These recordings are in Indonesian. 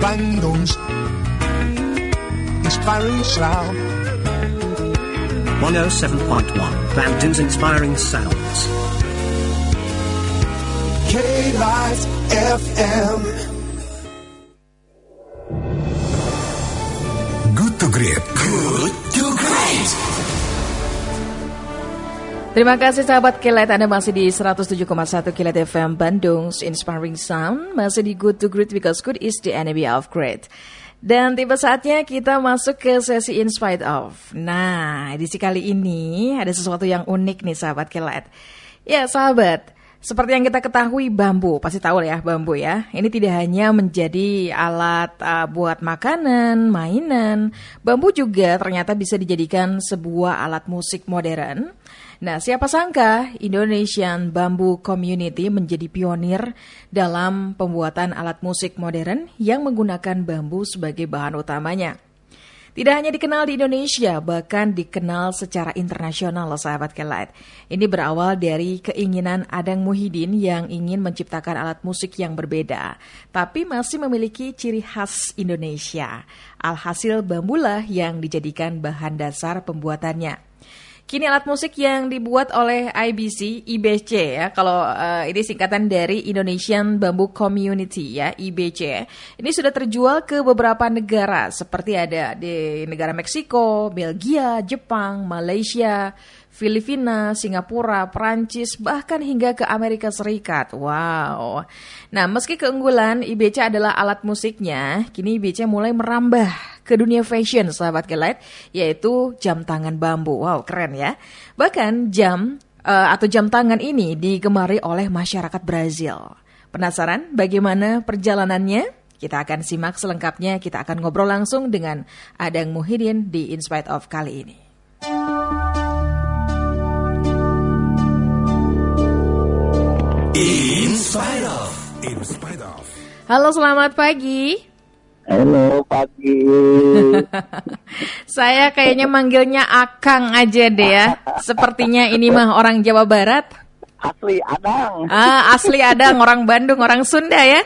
Bandung's inspiring sound. 107.1 Bandung's Inspiring Sounds. K-Life FM. Good to great. Good Terima kasih sahabat Kilat Anda masih di 107,1 Kilat FM Bandung Inspiring Sound Masih di Good to Great because good is the enemy of great Dan tiba saatnya kita masuk ke sesi In Spite Of Nah edisi kali ini ada sesuatu yang unik nih sahabat Kilat Ya sahabat seperti yang kita ketahui bambu, pasti tahu ya bambu ya. Ini tidak hanya menjadi alat uh, buat makanan, mainan. Bambu juga ternyata bisa dijadikan sebuah alat musik modern. Nah, siapa sangka Indonesian Bamboo Community menjadi pionir dalam pembuatan alat musik modern yang menggunakan bambu sebagai bahan utamanya. Tidak hanya dikenal di Indonesia, bahkan dikenal secara internasional loh sahabat Kelight. Ini berawal dari keinginan Adang Muhyiddin yang ingin menciptakan alat musik yang berbeda, tapi masih memiliki ciri khas Indonesia. Alhasil bambulah yang dijadikan bahan dasar pembuatannya. Kini alat musik yang dibuat oleh IBC, IBC ya, kalau uh, ini singkatan dari Indonesian Bamboo Community ya, IBC. Ini sudah terjual ke beberapa negara seperti ada di negara Meksiko, Belgia, Jepang, Malaysia, Filipina, Singapura, Prancis, bahkan hingga ke Amerika Serikat. Wow. Nah, meski keunggulan IBC adalah alat musiknya, kini IBC mulai merambah ke dunia fashion, sahabat Kelight, yaitu jam tangan bambu. Wow, keren ya. Bahkan jam uh, atau jam tangan ini digemari oleh masyarakat Brazil. Penasaran bagaimana perjalanannya? Kita akan simak selengkapnya, kita akan ngobrol langsung dengan Adang Muhyiddin di In Spite of kali ini. In spite of. In spite of. Halo, selamat pagi. Halo pagi. Saya kayaknya manggilnya Akang aja deh ya. Sepertinya ini mah orang Jawa Barat. Asli Adang. Ah, asli Adang, orang Bandung, orang Sunda ya.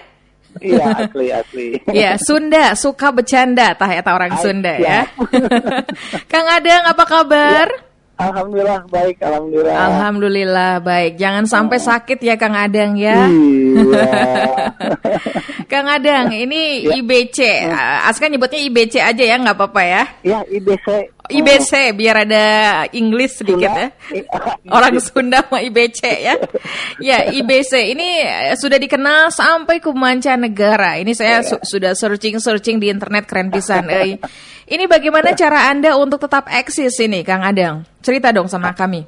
Iya asli asli. Ya, Sunda suka bercanda tah eta orang Ay, Sunda siap. ya. Kang Adang apa kabar? Alhamdulillah baik, alhamdulillah. Alhamdulillah baik. Jangan sampai sakit ya Kang Adang ya. Iya. Kang Adang, ini IBC. Ah, Aska nyebutnya IBC aja ya, nggak apa-apa ya. ya IBC. IBC biar ada Inggris sedikit ya. Orang Sunda sama IBC ya. Ya, IBC ini eh, sudah dikenal sampai ke mancanegara. Ini saya su- sudah searching-searching di internet keren pisan. euy. Ini bagaimana cara Anda untuk tetap eksis ini, Kang Adang? Cerita dong sama kami.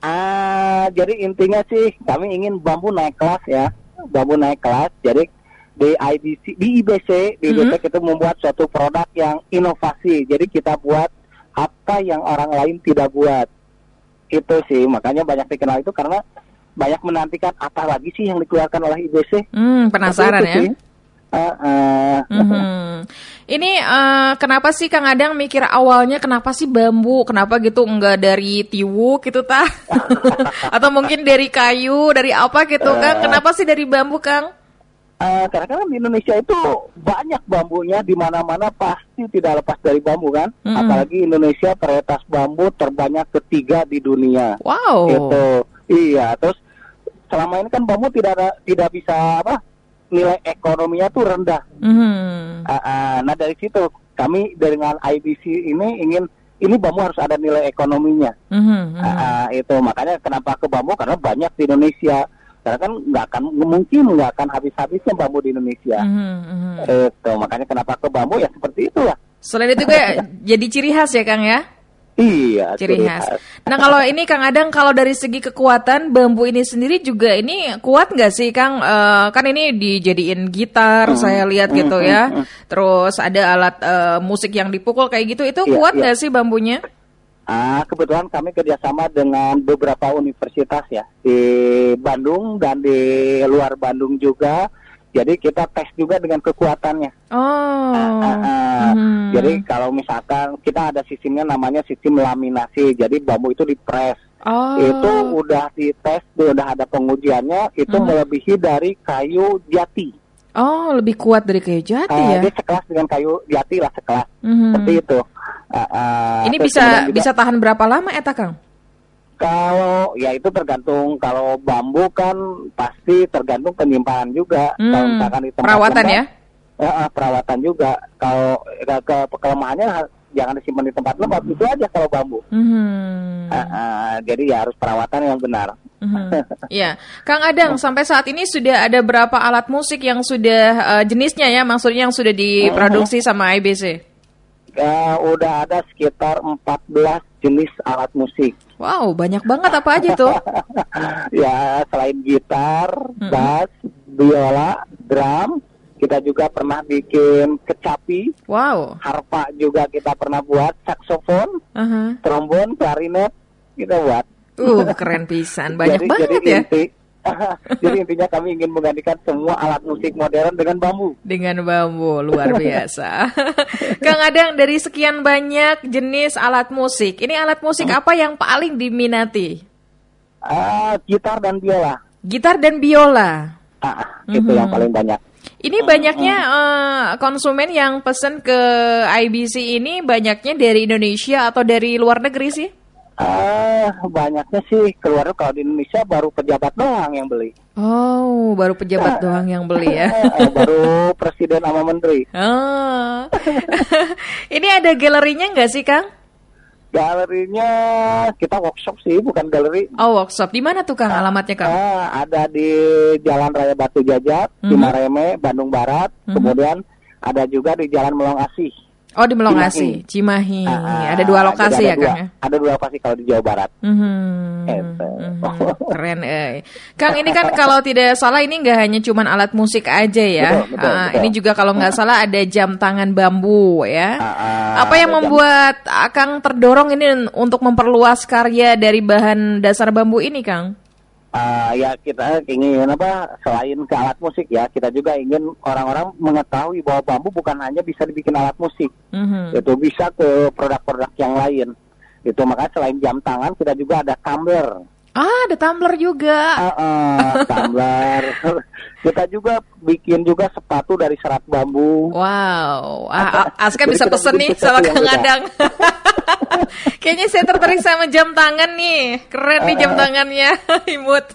Ah, jadi intinya sih kami ingin bambu naik kelas ya, bambu naik kelas. Jadi di IBC, di IBC, di IBC Mhm. kita membuat suatu produk yang inovasi. Jadi kita buat apa yang orang lain tidak buat. Itu sih makanya banyak dikenal itu karena banyak menantikan apa lagi sih yang dikeluarkan oleh IBC. Hmm, penasaran ya. sih. Ah, ah. Mhm. Ini eh, kenapa sih Kang Adang mikir awalnya kenapa sih bambu? Kenapa gitu enggak dari tiwu gitu tah? Atau mungkin dari kayu, dari apa gitu Kang? Kenapa sih dari bambu Kang? Eh, karena kan di Indonesia itu banyak bambunya di mana-mana pasti tidak lepas dari bambu kan. Mm-mm. Apalagi Indonesia varietas bambu terbanyak ketiga di dunia. Wow. Itu iya. Terus selama ini kan bambu tidak ada, tidak bisa apa nilai ekonominya tuh rendah. Mhm. Ah, ah, nah dari situ kami dengan IBC ini ingin ini bambu harus ada nilai ekonominya. Mhm, mhm. Ah, ah, itu makanya kenapa ke bambu karena banyak di Indonesia. Karena kan nggak akan mungkin nggak akan habis-habisnya bambu di Indonesia. Mhm, mhm. Itu makanya kenapa ke bambu ya seperti itu lah. Selain itu juga jadi ciri khas ya Kang ya? Iya. Ciri khas. Nah kalau ini Kang Adang kalau dari segi kekuatan bambu ini sendiri juga ini kuat nggak sih Kang? Eh, kan ini dijadiin gitar saya lihat gitu ya. Terus ada alat eh, musik yang dipukul kayak gitu. Itu Iya, kuat iya. nggak sih bambunya? Ah kebetulan kami kerjasama dengan beberapa universitas ya di Bandung dan di luar Bandung juga. Jadi kita tes juga dengan kekuatannya. Oh. Ah, ah, ah. Mhm. Jadi kalau misalkan kita ada sistemnya namanya sistem laminasi. Jadi bambu itu dipres. Oh. Itu udah dites, udah ada pengujiannya, itu Hmm. melebihi dari kayu jati. Oh, lebih kuat dari kayu jati Ah, ya. Dia sekelas dengan kayu jati lah sekelas. Mhm. Seperti itu. Ah, ah, Ini bisa juga- bisa tahan berapa lama eta Kang? Kalau ya itu tergantung kalau bambu kan pasti tergantung penyimpanan juga. Hmm, Kalau misalkan di tempat perawatan lembab, ya? eh, perawatan juga. Kalau ke, ke kelemahannya ha- jangan disimpan di tempat lembab itu aja kalau bambu. Mhm. Ah, ah, jadi ya harus perawatan yang benar. Mhm. Iya, Kang Adang, sampai saat ini sudah ada berapa alat musik yang sudah eh, jenisnya ya, maksudnya yang sudah diproduksi sama IBC? Ya, udah ada sekitar 14 jenis alat musik. Wow, banyak banget apa aja tuh? ya selain gitar, bass, biola, drum, kita juga pernah bikin kecapi, Wow. harpa juga kita pernah buat, saksofon, Aha. trombon, klarinet kita buat. Uh, keren pisan, banyak jadi, banget jadi ya. Inti, jadi intinya kami ingin menggantikan semua alat musik modern dengan bambu. Dengan bambu, luar biasa. Kang Adang, dari sekian banyak jenis alat musik, ini alat musik apa yang paling diminati? Ah, gitar dan biola, Gitar dan biola. ah, itu yang paling banyak. Ini banyaknya eh, konsumen yang pesen ke IBC ini banyaknya dari Indonesia atau dari luar negeri sih? Ah, banyaknya sih keluar kalau di Indonesia baru pejabat doang yang beli. Oh, baru pejabat doang yang beli ya. Eh, baru presiden sama menteri. Oh. ini ada galerinya nggak sih, Kang? Galerinya kita workshop sih, bukan galeri. Oh, workshop. Di mana tuh, Kang? Alamatnya, Kang? Ah, ada di Jalan Raya Batu Jajar, Cimareme, Bandung Barat. Kemudian ada juga di Jalan Melong Asih. Oh, di Melongasi, Cimahi. Ah, ada dua lokasi ada ya, dua- Kang ya? Ada dua lokasi kalau di Jawa Barat. Mhm. Keren, eh. Kang, ini kan kalau tidak salah ini nggak hanya cuman alat musik aja ya. Betul, betul, Ah, betul. Ini juga kalau nggak salah ada jam tangan bambu ya. Ah, ah, Apa yang ada jam- membuat Kang terdorong ini untuk memperluas karya dari bahan dasar bambu ini, Kang? Ah, ya kita ingin apa selain ke alat musik ya kita juga ingin orang-orang mengetahui bahwa bambu bukan hanya bisa dibikin alat musik. Mhm. itu bisa ke produk-produk yang lain. Itu makanya selain jam tangan kita juga ada tumbler Ah, ada tumbler juga. Ah, ah, tumbler kita juga bikin juga sepatu dari serat bambu Wow, ah, ah, Aska bisa pesen nih sama Kang. Adang. Kayaknya saya tertarik sama jam tangan nih. Keren nih jam tangannya, imut.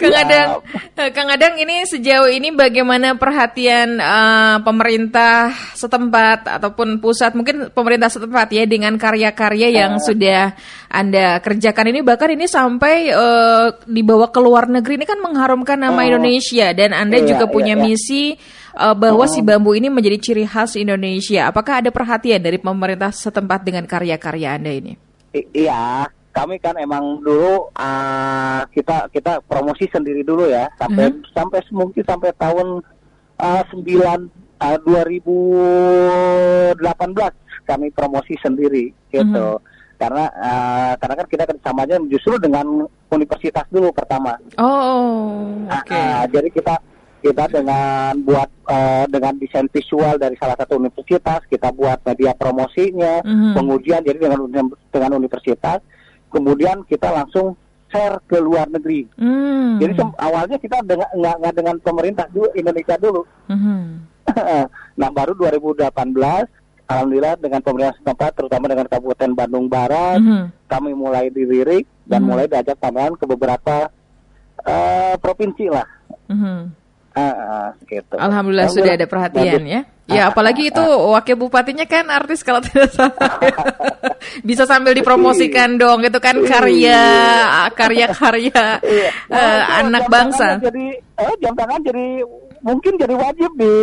Kang Ya. Adang, eh, Kang Adang ini sejauh ini bagaimana perhatian eh, pemerintah setempat ataupun pusat mungkin pemerintah setempat ya dengan karya-karya yang Ya. sudah Anda kerjakan ini bahkan ini sampai eh, dibawa ke luar negeri ini kan mengharumkan nama Oh. Indonesia dan Anda Iya, juga iya, punya iya. misi uh, bahwa si bambu ini menjadi ciri khas Indonesia. Apakah ada perhatian dari pemerintah setempat dengan karya-karya Anda ini? I- iya kami kan emang dulu ah, kita kita promosi sendiri dulu ya. Sampai sampai mungkin sampai tahun ah, 9 ah, 2018 kami promosi sendiri gitu. Karena ah, karena kan kita kerjasamanya justru dengan universitas dulu pertama. Oh, oke. Ah, ah, jadi kita kita dengan buat eh, dengan desain visual dari salah satu universitas kita buat media promosinya Mhm. pengujian jadi dengan dengan universitas kemudian kita langsung share ke luar negeri Hmm. jadi awalnya kita dengan nggak nggak dengan pemerintah dulu Indonesia dulu Mhm. nah baru 2018 alhamdulillah dengan pemerintah setempat terutama dengan Kabupaten Bandung Barat Mhm. kami mulai dilirik dan Mhm. mulai diajak pameran ke beberapa eh, provinsi lah Mhm. Ah, ah, gitu. Alhamdulillah sudah ada perhatian ya. Ya apalagi itu wakil bupatinya kan artis kalau tidak salah. Bisa sambil dipromosikan dong itu kan karya karya-karya Iya. eh, Wah, itu anak bangsa. Jadi eh, jam tangan jadi mungkin jadi wajib di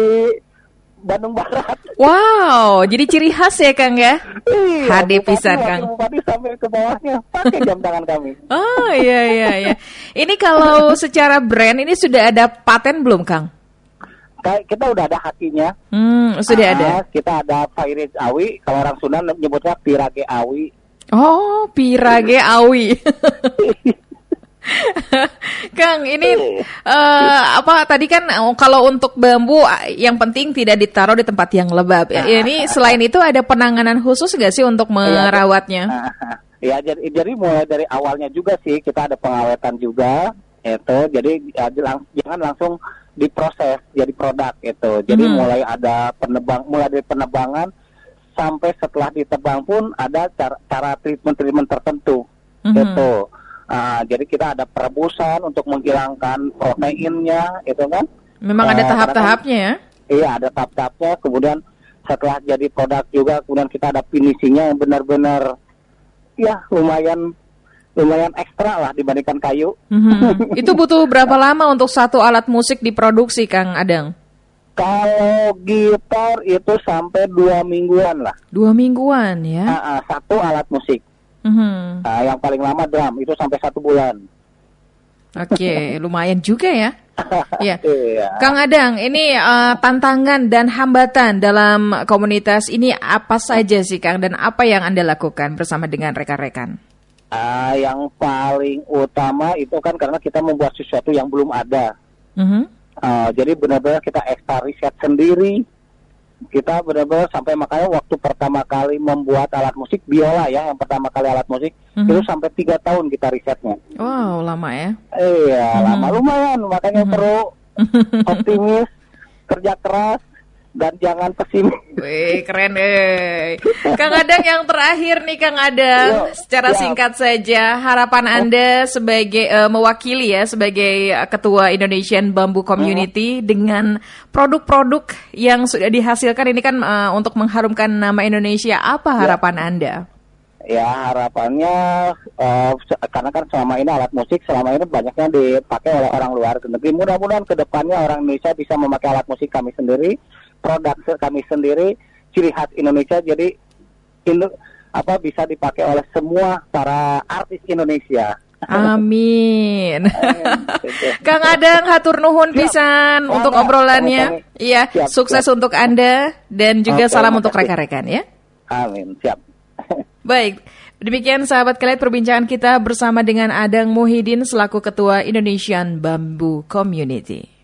Bandung Barat. Wow, jadi ciri khas ya Kang ya? Iya, HD pisan, Kang. Bupati sampai ke bawahnya pakai jam tangan kami. Oh iya iya iya. Ini kalau secara brand ini sudah ada paten belum Kang? Kayak kita udah ada hakinya. Hmm, sudah ada. Ah, Kita ada Pairit Awi. Kalau orang Sunda nyebutnya Pirage Awi. Oh, pirage awi. Kang, ini eh, apa tadi kan oh, kalau untuk bambu yang penting tidak ditaruh di tempat yang lembab. Ya, Ini selain itu ada penanganan khusus nggak sih untuk merawatnya? Ah, ya jadi, jadi mulai dari awalnya juga sih kita ada pengawetan juga itu jadi ya, lang- jangan langsung diproses jadi produk itu jadi Mhm. mulai ada penebang mulai dari penebangan sampai setelah ditebang pun ada cara, cara treatment-treatment tertentu Mhm. itu Ah, jadi kita ada perebusan untuk menghilangkan proteinnya itu kan Memang ada Eh, tahap-tahapnya ya. Iya ada tahap-tahapnya kemudian setelah jadi produk juga kemudian kita ada finishingnya yang benar-benar ya lumayan lumayan ekstra lah dibandingkan kayu. Mhm. Itu butuh berapa lama untuk satu alat musik diproduksi, Kang Adang? Kalau gitar itu sampai dua mingguan lah. Dua mingguan ya. Ah, ah, satu alat musik. Mhm. Ah, yang paling lama drum itu sampai satu bulan. Oke, lumayan juga ya. Iya. Iya. Kang Adang, ini eh, tantangan dan hambatan dalam komunitas ini apa saja sih Kang dan apa yang Anda lakukan bersama dengan rekan-rekan? Ah, yang paling utama itu kan karena kita membuat sesuatu yang belum ada. Mhm. Ah, jadi benar-benar kita ekstra riset sendiri. Kita benar-benar sampai makanya waktu pertama kali membuat alat musik biola ya, yang pertama kali alat musik Mhm. itu sampai tiga tahun kita risetnya. Wow, lama ya. Iya, Mhm. lama lumayan, makanya perlu optimis, kerja keras, dan jangan pesimis. Wih, keren eh. Kang Adang yang terakhir nih Kang Adang, Yo, secara siap. singkat saja harapan Anda sebagai eh, mewakili ya sebagai eh, ketua Indonesian Bamboo Community dengan produk-produk yang sudah dihasilkan ini kan eh, untuk mengharumkan nama Indonesia. Apa harapan Anda? Ya harapannya se- karena kan selama ini alat musik selama ini banyaknya dipakai oleh orang luar negeri. Mudah-mudahan ke depannya orang Indonesia bisa memakai alat musik kami sendiri, produk kami sendiri, ciri khas Indonesia. Jadi Indo- apa bisa dipakai oleh semua para artis Indonesia. Amin. Kang Adang hatur nuhun pisan untuk obrolannya. Iya, Siap, sukses siap. untuk Anda dan juga Oke, salam untuk rekan-rekan ya. Amin. Siap. Baik, demikian sahabat kalian perbincangan kita bersama dengan Adang Muhyiddin selaku Ketua Indonesian Bamboo Community.